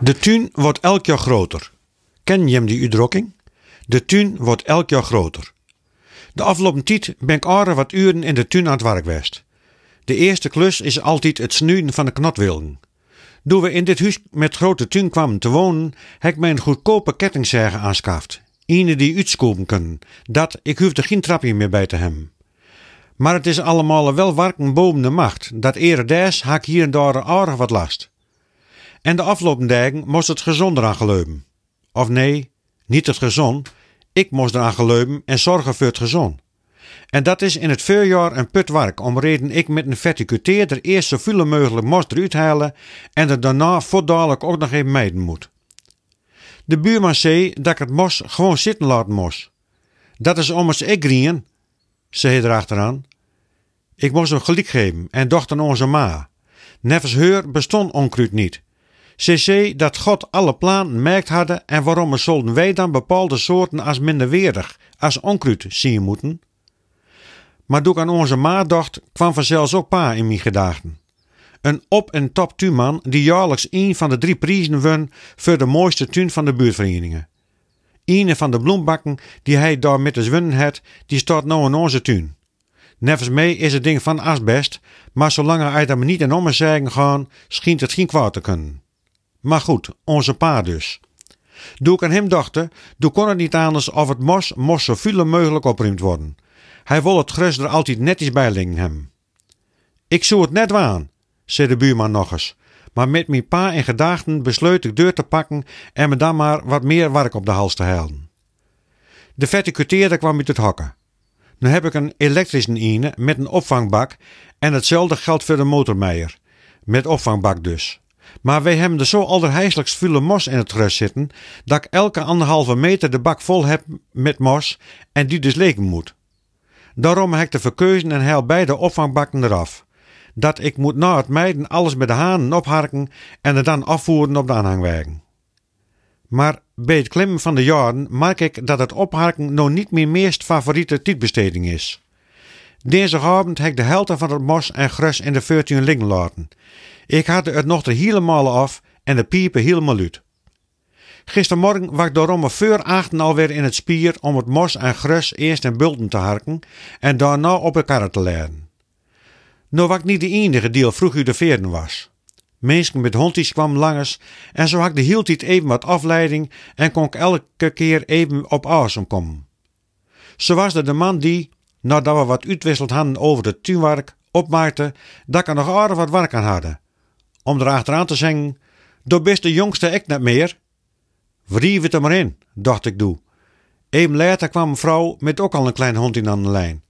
De tuin wordt elk jaar groter. Ken je die uitdrukking? De tuin wordt elk jaar groter. De afgelopen tijd ben ik aardig wat uren in de tuin aan het werk geweest. De eerste klus is altijd het snuiden van de knotwilgen. Toen we in dit huis met grote tuin kwamen te wonen, heb ik mij een goedkope kettingzerge aanschaft. Ine die uitskopen kunnen. Dat, ik hoefde geen trapje meer bij te hebben. Maar het is allemaal wel warken boven de macht. Dat ere des haak hier en daar aardig wat last. En de afgelopen dagen moest het gezonder aan geleuben. Of nee, niet het gezond. Ik moest eraan geleuben en zorgen voor het gezond. En dat is in het voorjaar een put werk, om reden ik met een verticuteerder eerst zoveel mogelijk mos eruit halen en er daarna voordadelijk ook nog even mijden moet. De buurman zei dat ik het mos gewoon zitten laten moest. Dat is ommers ik grien, zei hij erachteraan. Ik moest hem gelijk geven en docht aan onze ma. Nevens heur bestond onkruid niet. Zei dat God alle plannen merkt hadden en waarom zullen wij dan bepaalde soorten als minderwaardig, als onkruid zien moeten. Maar doe ik aan onze ma dacht, kwam vanzelfs ook pa in mijn gedachten. Een op- en top tuinman die jaarlijks een van de drie prijzen won voor de mooiste tuin van de buurtverenigingen. Een van de bloembakken die hij daar met de zwinnen had, die staat nou in onze tuin. Nevens mee is het ding van asbest, maar zolang hij er niet in ommezeigen gaan, schijnt het geen kwaad te kunnen. Maar goed, onze pa dus. Doe ik aan hem dachten, doe kon het niet anders of het mos moest zoveel mogelijk opruimd worden. Hij wil het gras er altijd netjes bij liggen hem. Ik zou het net waan, zei de buurman nog eens. Maar met mijn pa in gedachten besloot ik deur te pakken en me dan maar wat meer werk op de hals te halen. De verticuteerder kwam uit het hokken. Nu heb ik een elektrische ine met een opvangbak en hetzelfde geldt voor de motormeier. Met opvangbak dus. Maar wij hebben er zo allerheiselijks veel mos in het gras zitten, dat ik elke anderhalve meter de bak vol heb met mos en die dus leken moet. Daarom heb ik de verkeuzen en haal beide opvangbakken eraf. Dat ik moet na het mijden alles met de hanen opharken en er dan afvoeren op de aanhangwagen. Maar bij het klimmen van de jaren merk ik dat het opharken nog niet mijn meest favoriete tijdbesteding is. Dinsdagavond heb ik de helft van het mos en gras in de 14 liggen laten. Ik had het nog de helemaal af en de piepen helemaal uit. Gistermorgen was ik daarom voor achten alweer in het spier om het mos en gras eerst in bulten te harken en daarna op elkaar te leggen. Nou was niet de enige die al vroeg u de veerden was. Mensen met hondjes kwamen langers en zo had ik de even wat afleiding en kon ik elke keer even op asem komen. Zo was er de man die, nadat we wat uitwisseld hadden over het tuinwerk, opmaakte dat ik nog aardig wat werk aan hadden. Om erachteraan te zeggen, door bist de jongste ik net meer. Wrijf het er maar in, dacht ik doe. Even later kwam een vrouw met ook al een klein hondje aan de lijn.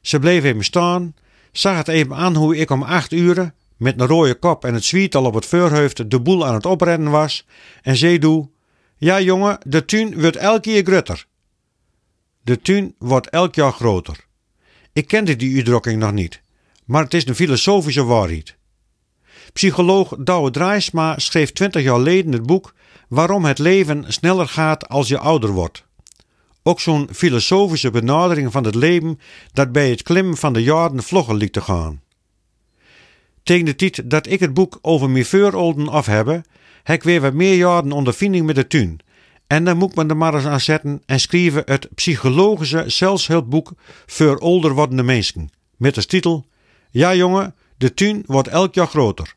Ze bleef even staan, zag het even aan hoe ik om acht uren, met een rode kop en het zwiet al op het voorhoofd, de boel aan het opredden was, en zei doe, ja jongen, de tuin wordt elk jaar grutter. De tuin wordt elk jaar groter. Ik kende die uitdrukking nog niet, maar het is een filosofische waarheid. Psycholoog Douwe Draaisma schreef twintig jaar geleden het boek Waarom het leven sneller gaat als je ouder wordt. Ook zo'n filosofische benadering van het leven dat bij het klimmen van de jaren vlogger liet te gaan. Tegen de tijd dat ik het boek over mijn voorolden af heb, heb ik weer wat meer jaren ondervinding met de tuin. En dan moet ik me er maar eens aan zetten en schrijven het psychologische zelfshulpboek voor older wordende mensen. Met de titel Ja jongen, de tuin wordt elk jaar groter.